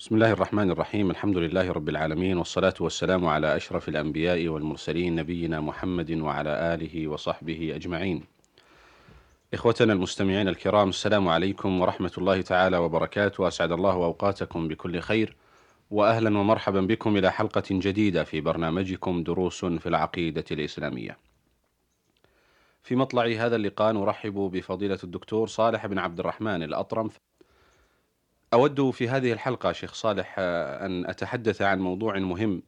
بسم الله الرحمن الرحيم. الحمد لله رب العالمين والصلاة والسلام على أشرف الأنبياء والمرسلين نبينا محمد وعلى آله وصحبه أجمعين. إخوتنا المستمعين الكرام السلام عليكم ورحمة الله تعالى وبركاته. أسعد الله أوقاتكم بكل خير وأهلا ومرحبا بكم إلى حلقة جديدة في برنامجكم دروس في العقيدة الإسلامية. في مطلع هذا اللقاء نرحب بفضيلة الدكتور صالح بن عبد الرحمن الأطرم أود في هذه الحلقة شيخ صالح أن أتحدث عن موضوع مهم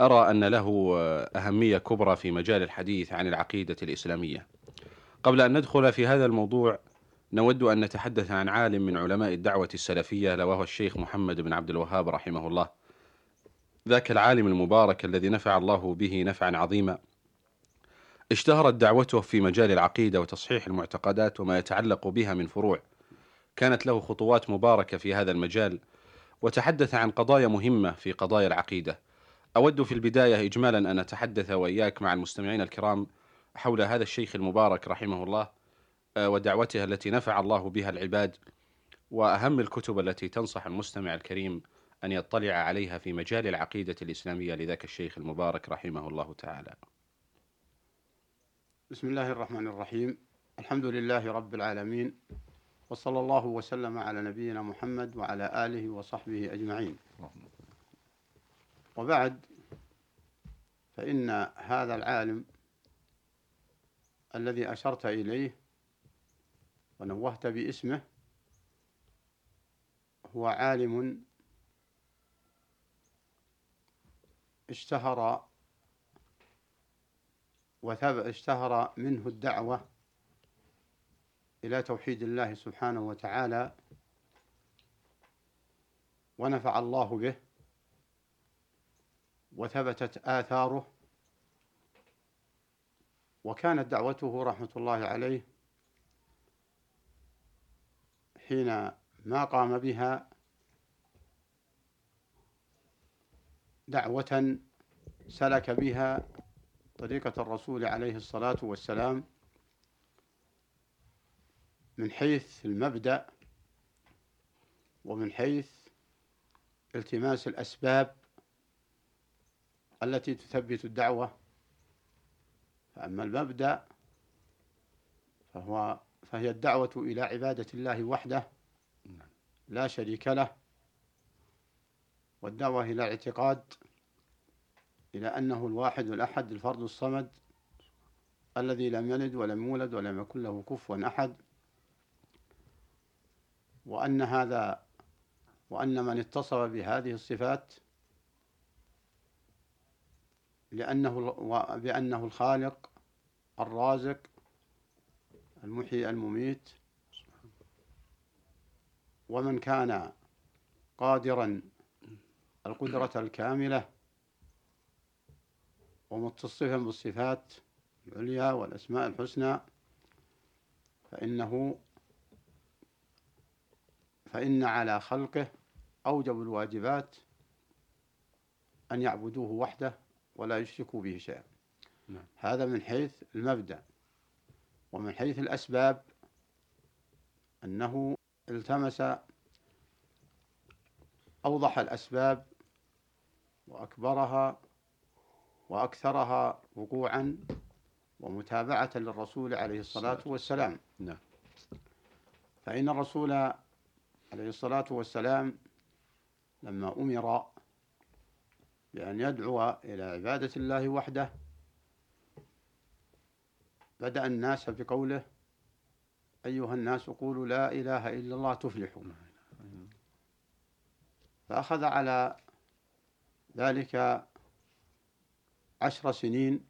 أرى أن له أهمية كبرى في مجال الحديث عن العقيدة الإسلامية. قبل أن ندخل في هذا الموضوع نود أن نتحدث عن عالم من علماء الدعوة السلفية وهو الشيخ محمد بن عبد الوهاب رحمه الله. ذاك العالم المبارك الذي نفع الله به نفعا عظيما. اشتهرت دعوته في مجال العقيدة وتصحيح المعتقدات وما يتعلق بها من فروع. كانت له خطوات مباركة في هذا المجال وتحدث عن قضايا مهمة في قضايا العقيدة. أود في البداية إجمالا أن أتحدث وإياك مع المستمعين الكرام حول هذا الشيخ المبارك رحمه الله ودعوته التي نفع الله بها العباد وأهم الكتب التي تنصح المستمع الكريم أن يطلع عليها في مجال العقيدة الإسلامية لذاك الشيخ المبارك رحمه الله تعالى. بسم الله الرحمن الرحيم. الحمد لله رب العالمين وصلى الله وسلم على نبينا محمد وعلى آله وصحبه أجمعين. وبعد فإن هذا العالم الذي أشرت إليه ونوهت باسمه هو عالم اشتهر اشتهر منه الدعوة إلى توحيد الله سبحانه وتعالى ونفع الله به وثبتت آثاره وكانت دعوته رحمة الله عليه حين ما قام بها دعوة سلك بها طريقة الرسول عليه الصلاة والسلام من حيث المبدأ ومن حيث التماس الأسباب التي تثبت الدعوة. فأما المبدأ فهو فهي الدعوة إلى عبادة الله وحده لا شريك له والدعوة إلى الاعتقاد إلى أنه الواحد الأحد الفرد الصمد الذي لم يلد ولم يولد ولم يكن له كفوا أحد. وأن هذا وأن من اتصف بهذه الصفات لأنه بأنه الخالق الرازق المحيي المميت. ومن كان قادرا القدرة الكاملة ومتصفا بالصفات العليا والأسماء الحسنى فإنه فإن على خلقه أوجب الواجبات أن يعبدوه وحده ولا يشركوا به شيئا نعم. هذا من حيث المبدأ ومن حيث الأسباب أنه التمس أوضح الأسباب وأكبرها وأكثرها وقوعا ومتابعة للرسول عليه الصلاة والسلام نعم. فإن الرسول عليه الصلاة والسلام لما أمر بأن يدعو إلى عبادة الله وحده بدأ الناس بقوله أيها الناس قولوا لا إله إلا الله تفلحوا فأخذ على ذلك عشر سنين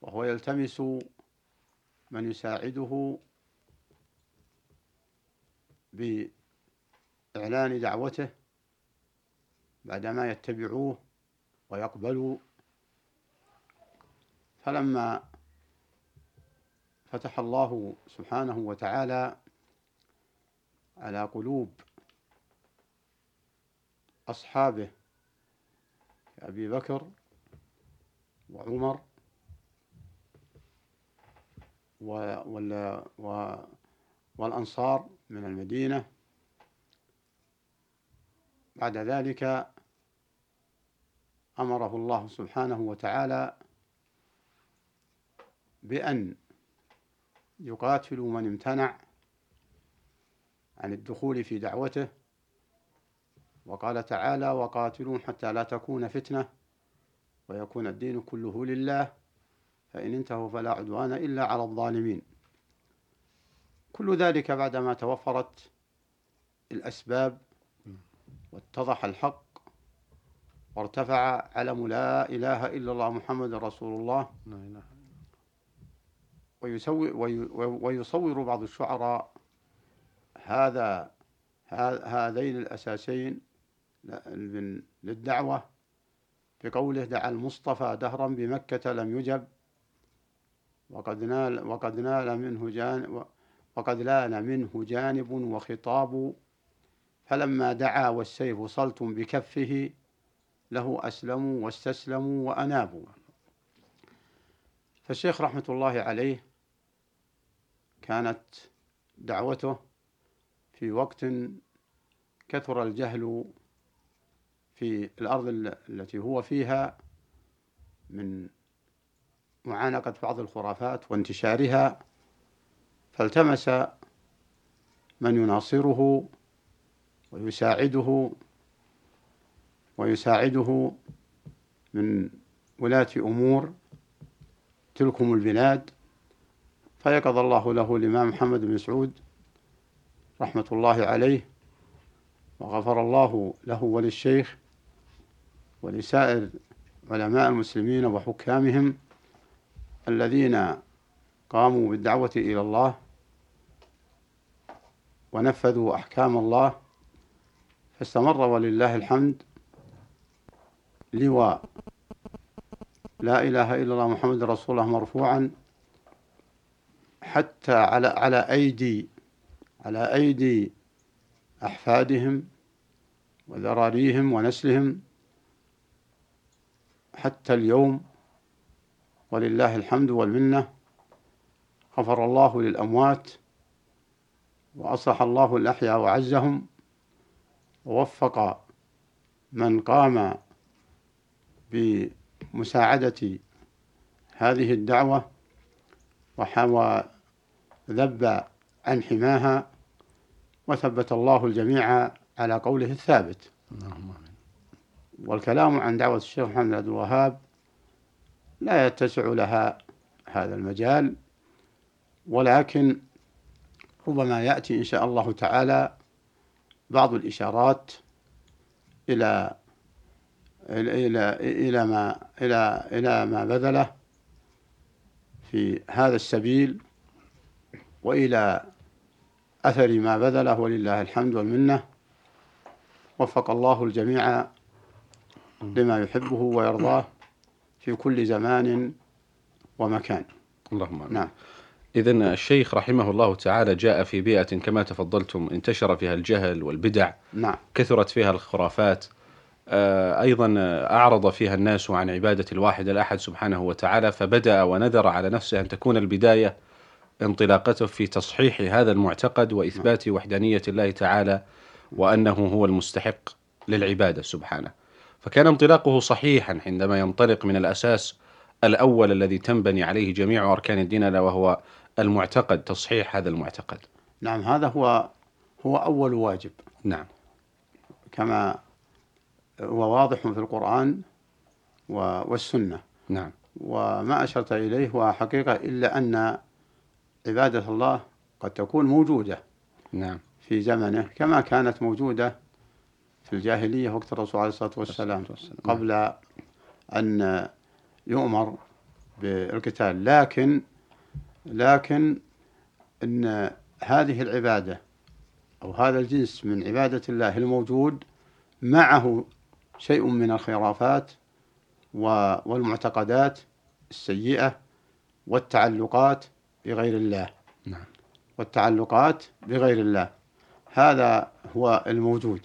وهو يلتمس من يساعده بإعلان دعوته بعدما يتبعوه ويقبلوا. فلما فتح الله سبحانه وتعالى على قلوب أصحابه أبي بكر وعمر والأنصار من المدينة. بعد ذلك أمره الله سبحانه وتعالى بأن يقاتلوا من امتنع عن الدخول في دعوته. وقال تعالى وقاتلون حتى لا تكون فتنة ويكون الدين كله لله فإن انتهوا فلا عدوان إلا على الظالمين. كل ذلك بعدما توفرت الأسباب واتضح الحق وارتفع علم لا إله إلا الله محمد رسول الله ويسوي ويصور بعض الشعراء هذا هذين الأساسين للدعوة بقوله دعا المصطفى دهرا بمكة لم يجب وقد نال وقد نال منه جانب وقد لأن منه جانب وخطاب. فلما دعا والسيف صلت بكفه له أسلموا واستسلموا وأنابوا. فالشيخ رحمة الله عليه كانت دعوته في وقت كثر الجهل في الأرض التي هو فيها من معانقة بعض الخرافات وانتشارها. فالتمس من يناصره ويساعده ويساعده من ولاة أمور تلكم البلاد فيقضى الله له الإمام محمد بن سعود رحمة الله عليه وغفر الله له وللشيخ ولسائر علماء المسلمين وحكامهم الذين قاموا بالدعوة إلى الله ونفذوا أحكام الله فاستمر ولله الحمد لواء. لا إله إلا الله محمد رسول الله مرفوعا حتى على على أيدي على أيدي أحفادهم وذراريهم ونسلهم حتى اليوم ولله الحمد والمنة. غفر الله للأموات وأصلح الله الأحياء وعزهم ووفق من قام بمساعدة هذه الدعوة وذب عن حماها وثبت الله الجميع على قوله الثابت. والكلام عن دعوة الشيخ محمد عبد الوهاب لا يتسع لها هذا المجال. ولكن ربما يأتي إن شاء الله تعالى بعض الإشارات إلى إلى إلى ما إلى إلى ما بذله في هذا السبيل وإلى أثر ما بذله ولله الحمد والمنة. وفق الله الجميع لما يحبه ويرضاه في كل زمان ومكان. اللهم نعم. إذا الشيخ رحمه الله تعالى جاء في بيئة كما تفضلتم انتشر فيها الجهل والبدع نعم. كثرت فيها الخرافات. آه، أيضا أعرض فيها الناس عن عبادة الواحد الأحد سبحانه وتعالى فبدأ ونذر على نفسه أن تكون البداية انطلاقته في تصحيح هذا المعتقد وإثبات وحدانية الله تعالى وأنه هو المستحق للعبادة سبحانه. فكان انطلاقه صحيحا عندما ينطلق من الأساس الأول الذي تنبني عليه جميع أركان الدين ألا وهو المعتقد تصحيح هذا المعتقد. نعم هذا هو هو أول واجب. نعم. كما هو واضح في القرآن والسنة. نعم. وما أشرت إليه هو حقيقة إلا أن عبادة الله قد تكون موجودة نعم. في زمنه كما كانت موجودة في الجاهلية وقت الرسول عليه الصلاة والسلام. قبل أن يؤمر بالقتال. لكن لكن أن هذه العبادة أو هذا الجنس من عبادة الله الموجود معه شيء من الخرافات والمعتقدات السيئة والتعلقات بغير الله. نعم. والتعلقات بغير الله. هذا هو الموجود.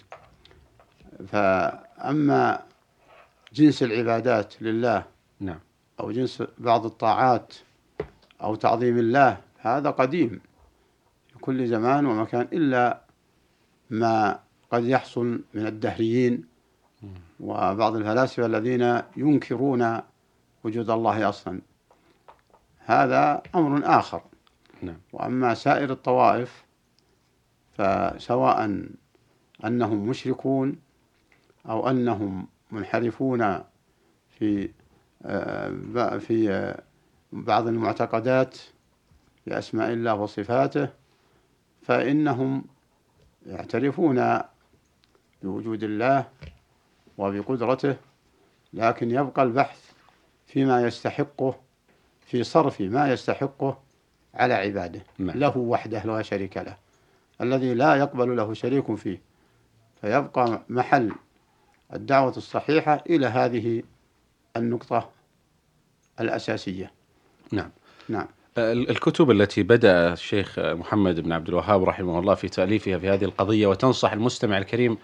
فأما جنس العبادات لله نعم. أو جنس بعض الطاعات أو تعظيم الله هذا قديم. في كل زمان ومكان إلا ما قد يحصل من الدهريين وبعض الفلاسفة الذين ينكرون وجود الله أصلا. هذا أمر آخر. نعم. وأما سائر الطوائف فسواء أنهم مشركون أو أنهم منحرفون في آه، في آه، بعض المعتقدات في أسماء الله وصفاته فإنهم يعترفون بوجود الله وبقدرته لكن يبقى البحث فيما يستحقه في صرف ما يستحقه على عباده. نعم. له وحده لا شريك له. الذي لا يقبل له شريك فيه. فيبقى محل الدعوة الصحيحة إلى هذه النقطة الأساسية. نعم. نعم. الكتب التي بدأ الشيخ محمد بن عبد الوهاب رحمه الله في تأليفها في هذه القضية وتنصح المستمع الكريم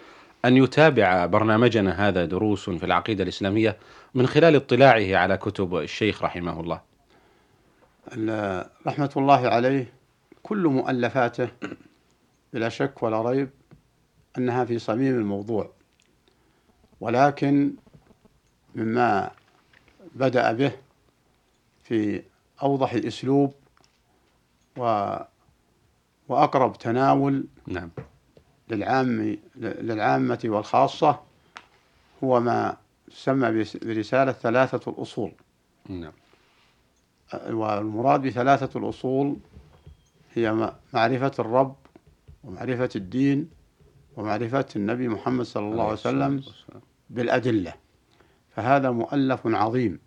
أن يتابع برنامجنا هذا دروس في العقيدة الإسلامية من خلال اطلاعه على كتب الشيخ رحمه الله. رحمة الله عليه كل مؤلفاته بلا شك ولا ريب أنها في صميم الموضوع. ولكن مما بدأ به في أوضح الأسلوب و وأقرب تناول نعم. للعام للعامة والخاصة هو ما تسمى برسالة ثلاثة الأصول. نعم. والمراد بثلاثة الأصول هي معرفة الرب ومعرفة الدين ومعرفة النبي محمد صلى الله عليه وسلم بالأدلة. فهذا مؤلف عظيم.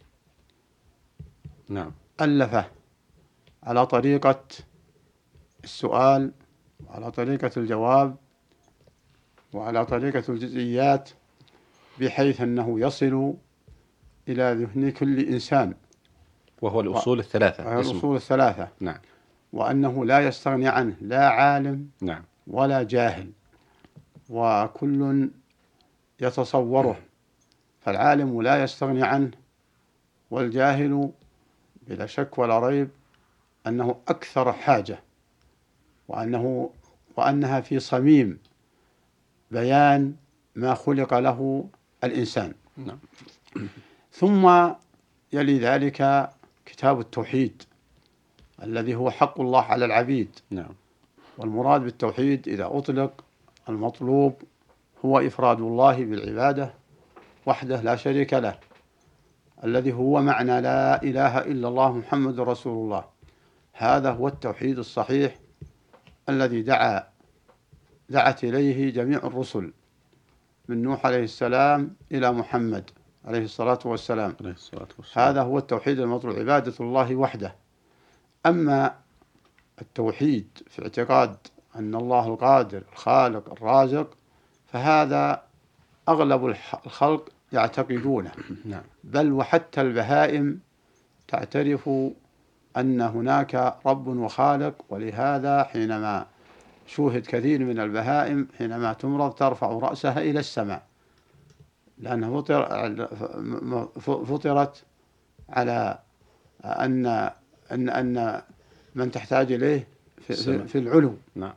نعم. ألفه على طريقة السؤال وعلى طريقة الجواب وعلى طريقة الجزئيات بحيث أنه يصل إلى ذهن كل إنسان. وهو الأصول و... الثلاثة وهو الأصول الثلاثة. نعم. وأنه لا يستغني عنه لا عالم نعم. ولا جاهل. وكل يتصوره فالعالم لا يستغني عنه والجاهل بلا شك ولا ريب أنه أكثر حاجة وأنه وأنها في صميم بيان ما خلق له الإنسان نعم. ثم يلي ذلك كتاب التوحيد الذي هو حق الله على العبيد نعم. والمراد بالتوحيد إذا أطلق المطلوب هو إفراد الله بالعبادة وحده لا شريك له الذي هو معنى لا إله إلا الله محمد رسول الله. هذا هو التوحيد الصحيح الذي دعا دعت إليه جميع الرسل من نوح عليه السلام إلى محمد عليه الصلاة والسلام. عليه الصلاة والسلام. هذا هو التوحيد المطلوب عبادة الله وحده. أما التوحيد في اعتقاد أن الله القادر الخالق الرازق فهذا أغلب الخلق يعتقدونه نعم. بل وحتى البهائم تعترف أن هناك رب وخالق ولهذا حينما شوهد كثير من البهائم حينما تمرض ترفع رأسها إلى السماء لأنها فطر فطرت على أن أن أن من تحتاج إليه في, في, في العلو. نعم.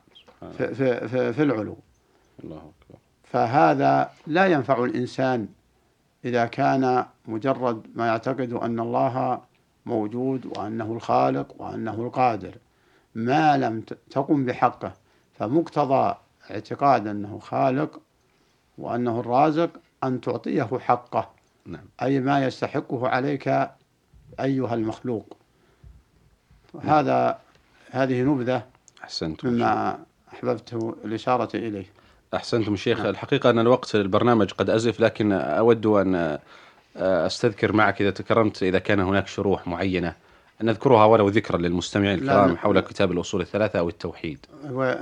في, في, في, في العلو. الله أكبر. فهذا لا ينفع الإنسان إذا كان مجرد ما يعتقد أن الله موجود وأنه الخالق وأنه القادر ما لم تقم بحقه فمقتضى اعتقاد أنه خالق وأنه الرازق أن تعطيه حقه. نعم. أي ما يستحقه عليك أيها المخلوق. هذا هذه نبذة أحسنت مما أحببت الإشارة إليه. أحسنتم شيخ نعم. الحقيقة أن الوقت البرنامج قد أزف لكن أود أن أستذكر معك إذا تكرمت إذا كان هناك شروح معينة نذكرها ولو ذكرا للمستمعين الكرام. حول كتاب الأصول الثلاثة أو التوحيد و...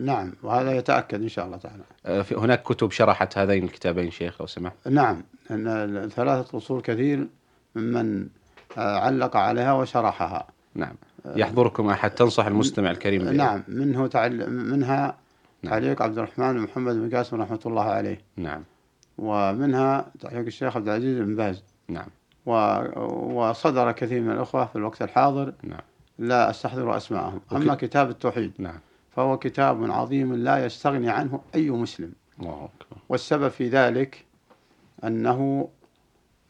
نعم وهذا يتأكد إن شاء الله تعالى في- هناك كتب شرحت هذين الكتابين شيخ لو سمحت نعم أن الثلاثة أصول كثير ممن آه، علق عليها وشرحها نعم يحضركم أحد تنصح المستمع الكريم بها؟ نعم منه تعل... منها. تعليق عبد الرحمن بن محمد بن قاسم رحمة الله عليه. نعم. ومنها تعليق الشيخ عبد العزيز بن باز. نعم. و... وصدر كثير من الأخوة في الوقت الحاضر. نعم. لا أستحضر أسماءهم. أما كتاب التوحيد. نعم. فهو كتاب عظيم لا يستغني عنه أي مسلم. الله أكبر. والسبب في ذلك أنه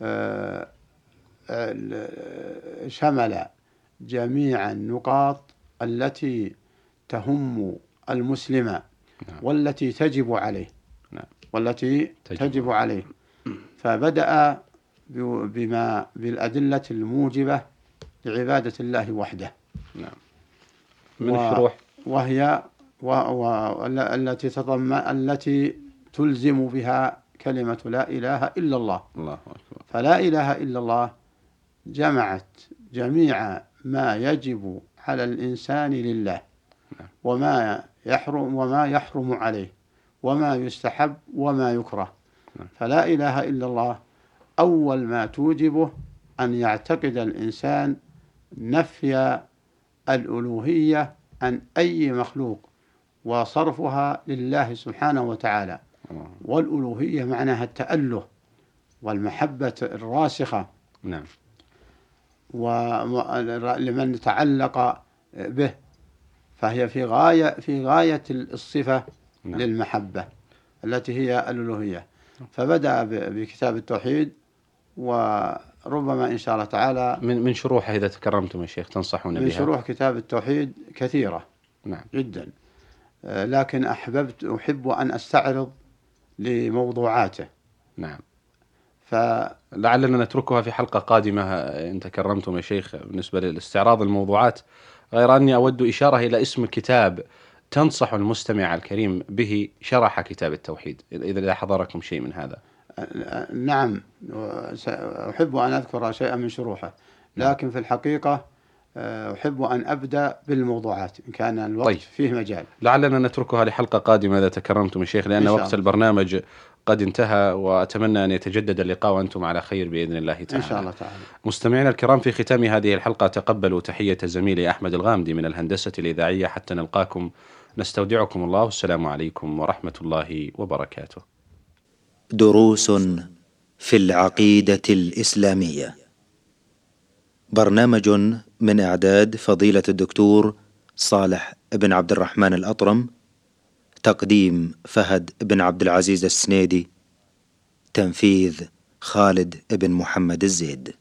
آه، ال- شمل جميع النقاط التي تهم المسلم نعم. والتي تجب عليه نعم. والتي تجب. تجب عليه فبدأ بما بالأدلة الموجبة لعبادة الله وحده نعم من و- الشروح وهي و و ال- التي تضمن التي تلزم بها كلمة لا إله إلا الله الله أكبر فلا إله إلا الله جمعت جميع ما يجب على الإنسان لله نعم. وما يحرم وما يحرم عليه وما يستحب وما يكره. فلا إله إلا الله أول ما توجبه أن يعتقد الإنسان نفي الألوهية عن أي مخلوق وصرفها لله سبحانه وتعالى. والألوهية معناها التأله والمحبة الراسخة نعم ولمن تعلق به فهي في غاية في غاية الصفة نعم. للمحبة التي هي الألوهية. فبدأ ب- بكتاب التوحيد وربما إن شاء الله تعالى من من شروحه إذا تكرمتم يا شيخ تنصحون من بها. شروح كتاب التوحيد كثيرة نعم. جدا. آه، لكن أحببت أحب أن أستعرض لموضوعاته. نعم. ف لعلنا نتركها في حلقة قادمة إن تكرمتم يا شيخ. بالنسبة لاستعراض الموضوعات غير أني أود إشارة إلى اسم كتاب تنصح المستمع الكريم به شرح كتاب التوحيد إذا حضركم شيء من هذا نعم أحب أن أذكر شيئا من شروحه لكن في الحقيقة آه، أحب أن أبدأ بالموضوعات إن كان الوقت طيب. فيه مجال لعلنا نتركها لحلقة قادمة إذا تكرمتم يا شيخ لأن وقت الله. البرنامج قد انتهى وأتمنى أن يتجدد اللقاء وأنتم على خير بإذن الله تعالى. إن شاء الله تعالى. مستمعينا الكرام في ختام هذه الحلقة تقبلوا تحية زميلي أحمد الغامدي من الهندسة الإذاعية حتى نلقاكم. نستودعكم الله والسلام عليكم ورحمة الله وبركاته. دروس في العقيدة الإسلامية. برنامج من إعداد فضيلة الدكتور صالح بن عبد الرحمن الأطرم تقديم فهد بن عبد العزيز السنيدي تنفيذ خالد بن محمد الزيد.